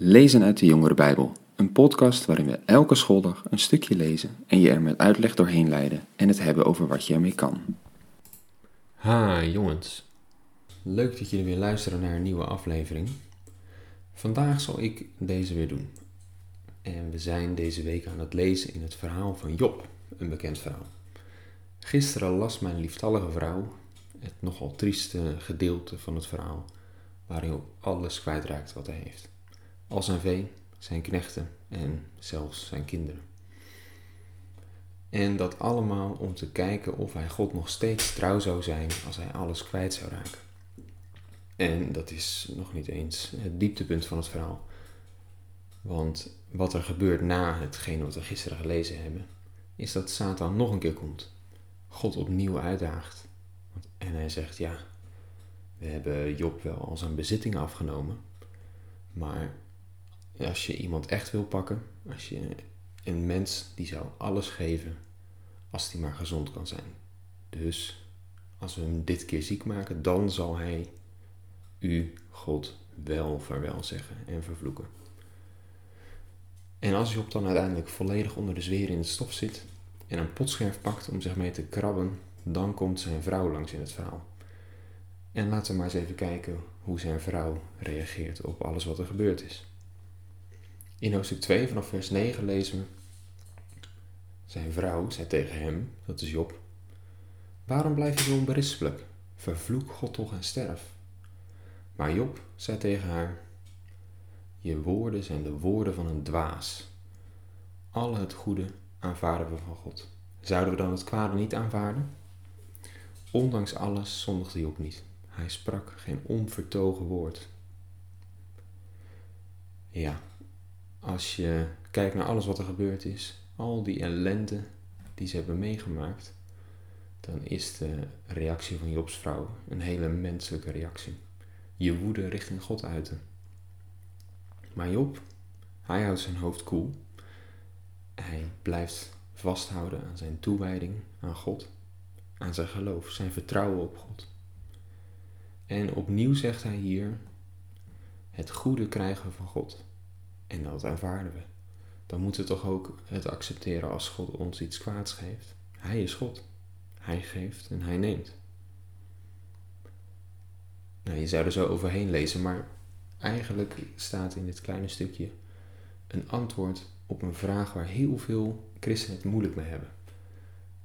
Lezen uit de Jongere Bijbel, een podcast waarin we elke schooldag een stukje lezen en je er met uitleg doorheen leiden en het hebben over wat je ermee kan. Ha, jongens. Leuk dat jullie weer luisteren naar een nieuwe aflevering. Vandaag zal ik deze weer doen. En we zijn deze week aan het lezen in het verhaal van Job, een bekend verhaal. Gisteren las mijn lieftallige vrouw het nogal trieste gedeelte van het verhaal, waarin Job alles kwijtraakt wat hij heeft al zijn vee, zijn knechten en zelfs zijn kinderen. En dat allemaal om te kijken of hij God nog steeds trouw zou zijn als hij alles kwijt zou raken. En dat is nog niet eens het dieptepunt van het verhaal. Want wat er gebeurt na hetgeen wat we gisteren gelezen hebben, is dat Satan nog een keer komt. God opnieuw uitdaagt. En hij zegt, ja, we hebben Job wel al zijn bezittingen afgenomen, maar als je iemand echt wil pakken, als je een mens die zou alles geven als hij maar gezond kan zijn. Dus als we hem dit keer ziek maken, dan zal hij u, God, wel vaarwel zeggen en vervloeken. En als Job dan uiteindelijk volledig onder de zweer in het stof zit en een potscherf pakt om zich mee te krabben, dan komt zijn vrouw langs in het verhaal. En laten we maar eens even kijken hoe zijn vrouw reageert op alles wat er gebeurd is. In hoofdstuk 2 vanaf vers 9 lezen we. Zijn vrouw zei tegen hem, dat is Job, Waarom blijf je zo onberispelijk? Vervloek God toch en sterf. Maar Job zei tegen haar, Je woorden zijn de woorden van een dwaas. Al het goede aanvaarden we van God. Zouden we dan het kwade niet aanvaarden? Ondanks alles zondigde Job niet. Hij sprak geen onvertogen woord. Ja, als je kijkt naar alles wat er gebeurd is, al die ellende die ze hebben meegemaakt, dan is de reactie van Jobs vrouw een hele menselijke reactie. Je woede richting God uiten. Maar Job, hij houdt zijn hoofd koel. Hij blijft vasthouden aan zijn toewijding aan God, aan zijn geloof, zijn vertrouwen op God. En opnieuw zegt hij hier: Het goede krijgen van God. En dat aanvaarden we. Dan moeten we toch ook het accepteren als God ons iets kwaads geeft. Hij is God. Hij geeft en hij neemt. Nou, je zou er zo overheen lezen, maar eigenlijk staat in dit kleine stukje een antwoord op een vraag waar heel veel christenen het moeilijk mee hebben.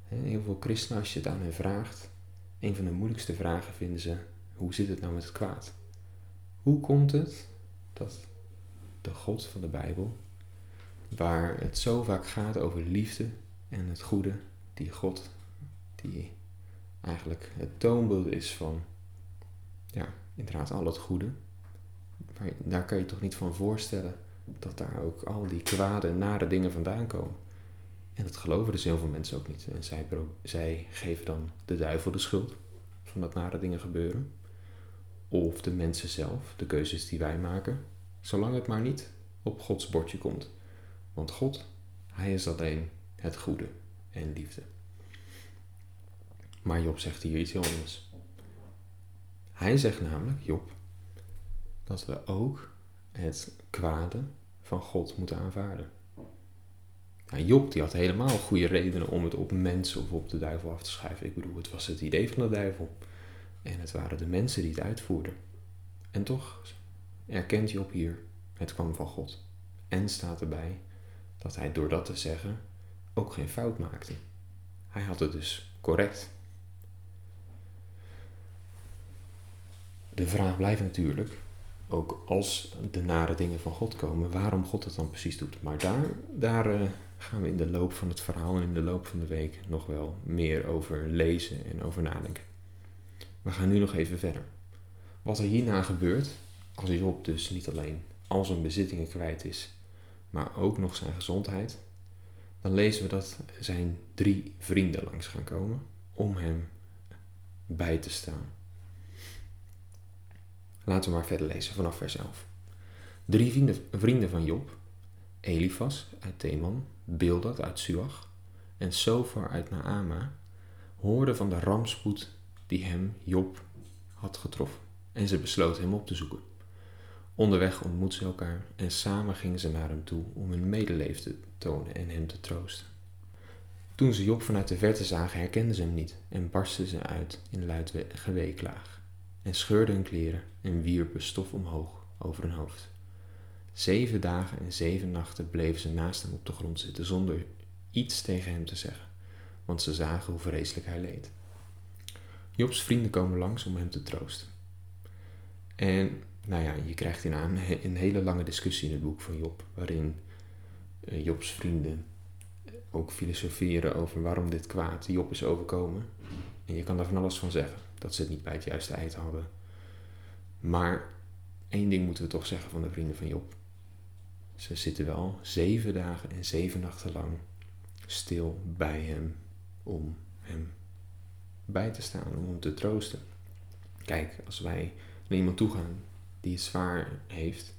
Heel veel christenen, als je het aan hen vraagt, een van de moeilijkste vragen vinden ze: hoe zit het nou met het kwaad? Hoe komt het dat de God van de Bijbel, waar het zo vaak gaat over liefde en het goede, die God, die eigenlijk het toonbeeld is van, ja, inderdaad al het goede. Maar daar kan je toch niet van voorstellen dat daar ook al die kwade, nare dingen vandaan komen. En dat geloven dus heel veel mensen ook niet. En zij, zij geven dan de duivel de schuld van dat nare dingen gebeuren. Of de mensen zelf, de keuzes die wij maken. Zolang het maar niet op Gods bordje komt. Want God, Hij is alleen het goede en liefde. Maar Job zegt hier iets heel anders. Hij zegt namelijk, Job, dat we ook het kwade van God moeten aanvaarden. Nou, Job die had helemaal goede redenen om het op mensen of op de duivel af te schrijven. Ik bedoel, het was het idee van de duivel. En het waren de mensen die het uitvoerden. En toch erkent Job hier, het kwam van God. En staat erbij dat hij door dat te zeggen ook geen fout maakte. Hij had het dus correct. De vraag blijft natuurlijk, ook als de nare dingen van God komen, waarom God het dan precies doet. Maar daar, daar uh, gaan we in de loop van het verhaal en in de loop van de week nog wel meer over lezen en over nadenken. We gaan nu nog even verder. Wat er hierna gebeurt, als Job dus niet alleen al zijn bezittingen kwijt is, maar ook nog zijn gezondheid, dan lezen we dat zijn drie vrienden langs gaan komen om hem bij te staan. Laten we maar verder lezen vanaf vers 11. Drie vrienden, van Job, Elifas uit Theman, Bildad uit Suach en Sofar uit Naama, hoorden van de rampspoed die hem, Job, had getroffen en ze besloten hem op te zoeken. Onderweg ontmoetten ze elkaar en samen gingen ze naar hem toe om hun medeleven te tonen en hem te troosten. Toen ze Job vanuit de verte zagen, herkenden ze hem niet en barsten ze uit in luid geweeklaag en scheurden hun kleren en wierpen stof omhoog over hun hoofd. Zeven dagen en zeven nachten bleven ze naast hem op de grond zitten zonder iets tegen hem te zeggen, want ze zagen hoe vreselijk hij leed. Jobs vrienden komen langs om hem te troosten. En nou ja, je krijgt hierna een, een hele lange discussie in het boek van Job, waarin eh, Jobs vrienden ook filosoferen over waarom dit kwaad Job is overkomen. En je kan daar van alles van zeggen, dat ze het niet bij het juiste eind hadden. Maar één ding moeten we toch zeggen van de vrienden van Job. Ze zitten wel zeven dagen en zeven nachten lang stil bij hem om hem bij te staan, om hem te troosten. Kijk, als wij naar iemand toe gaan die het zwaar heeft,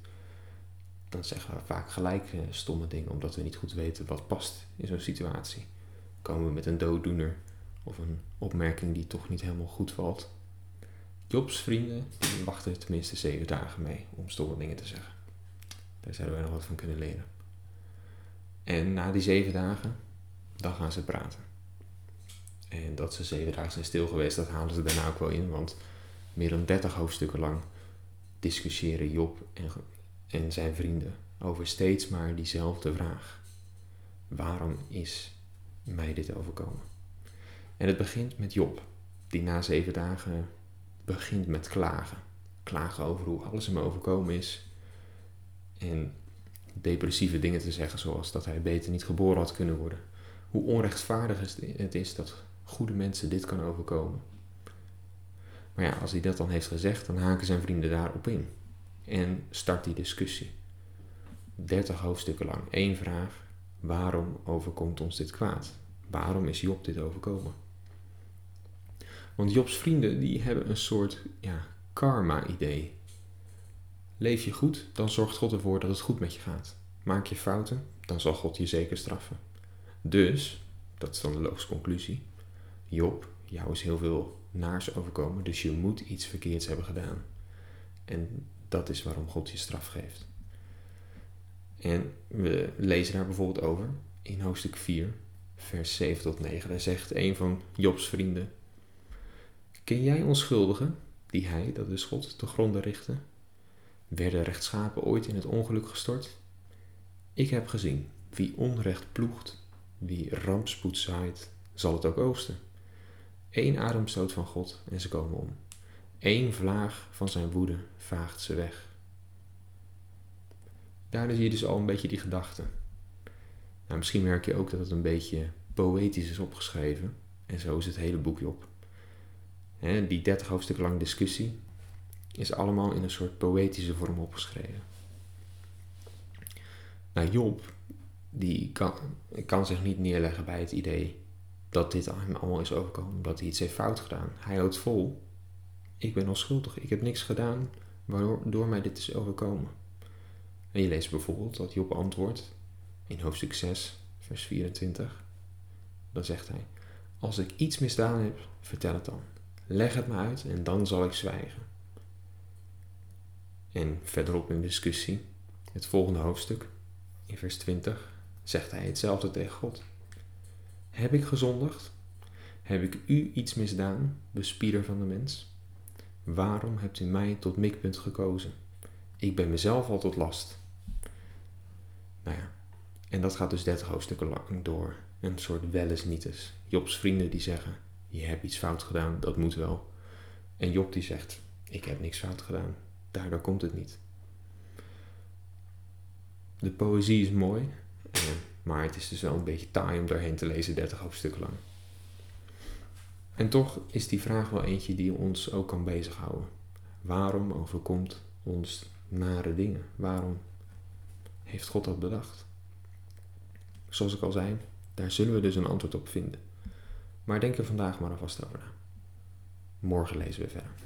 dan zeggen we vaak gelijk eh, stomme dingen, omdat we niet goed weten wat past in zo'n situatie. Komen we met een dooddoener of een opmerking die toch niet helemaal goed valt. Jobs vrienden wachten tenminste zeven dagen mee om stomme dingen te zeggen. Daar zouden wij nog wat van kunnen leren. En na die zeven dagen, dan gaan ze praten. En dat ze zeven dagen zijn stil geweest, dat halen ze daarna ook wel in, want meer dan dertig hoofdstukken lang discussiëren Job en, en zijn vrienden over steeds maar diezelfde vraag. Waarom is mij dit overkomen? En het begint met Job, die na zeven dagen begint met klagen. Klagen over hoe alles hem overkomen is. En depressieve dingen te zeggen, zoals dat hij beter niet geboren had kunnen worden. Hoe onrechtvaardig het is dat goede mensen dit kan overkomen. Maar ja, als hij dat dan heeft gezegd, dan haken zijn vrienden daarop in. En start die discussie. 30 hoofdstukken lang. één vraag. Waarom overkomt ons dit kwaad? Waarom is Job dit overkomen? Want Jobs vrienden die hebben een soort ja, karma-idee. Leef je goed, dan zorgt God ervoor dat het goed met je gaat. Maak je fouten, dan zal God je zeker straffen. Dus, dat is dan de logische conclusie. Job, jou is heel veel naars overkomen, dus je moet iets verkeerds hebben gedaan. En dat is waarom God je straf geeft. En we lezen daar bijvoorbeeld over in hoofdstuk 4, vers 7 tot 9. Daar zegt een van Jobs vrienden: Ken jij onschuldigen, die hij, dat is God, te gronden richtte? Werden rechtschapen ooit in het ongeluk gestort? Ik heb gezien, wie onrecht ploegt, wie rampspoed zaait, zal het ook oosten. Eén ademstoot van God en ze komen om. Eén vlaag van zijn woede vaagt ze weg. Daar zie je dus al een beetje die gedachte. Nou, misschien merk je ook dat het een beetje poëtisch is opgeschreven. En zo is het hele boekje op. die 30 hoofdstukken lang discussie is allemaal in een soort poëtische vorm opgeschreven. Nou, Job, die kan, kan zich niet neerleggen bij het idee dat dit hem allemaal is overkomen, dat hij iets heeft fout gedaan. Hij houdt vol, ik ben onschuldig, ik heb niks gedaan waardoor mij dit is overkomen. En je leest bijvoorbeeld dat Job antwoordt in hoofdstuk 6, vers 24. Dan zegt hij, als ik iets misdaan heb, vertel het dan. Leg het me uit en dan zal ik zwijgen. En verderop in discussie, het volgende hoofdstuk, in vers 20, zegt hij hetzelfde tegen God. Heb ik gezondigd? Heb ik u iets misdaan, bespierer van de mens? Waarom hebt u mij tot mikpunt gekozen? Ik ben mezelf al tot last. Nou ja, en dat gaat dus 30 hoofdstukken lang door. Een soort welles nietes. Jobs vrienden die zeggen, je hebt iets fout gedaan, dat moet wel. En Job die zegt, ik heb niks fout gedaan, daardoor komt het niet. De poëzie is mooi, maar het is dus wel een beetje taai om daarheen te lezen, 30 hoofdstukken lang. En toch is die vraag wel eentje die ons ook kan bezighouden. Waarom overkomt ons nare dingen? Waarom heeft God dat bedacht? Zoals ik al zei, daar zullen we dus een antwoord op vinden. Maar denk er vandaag maar alvast over na. Morgen lezen we verder.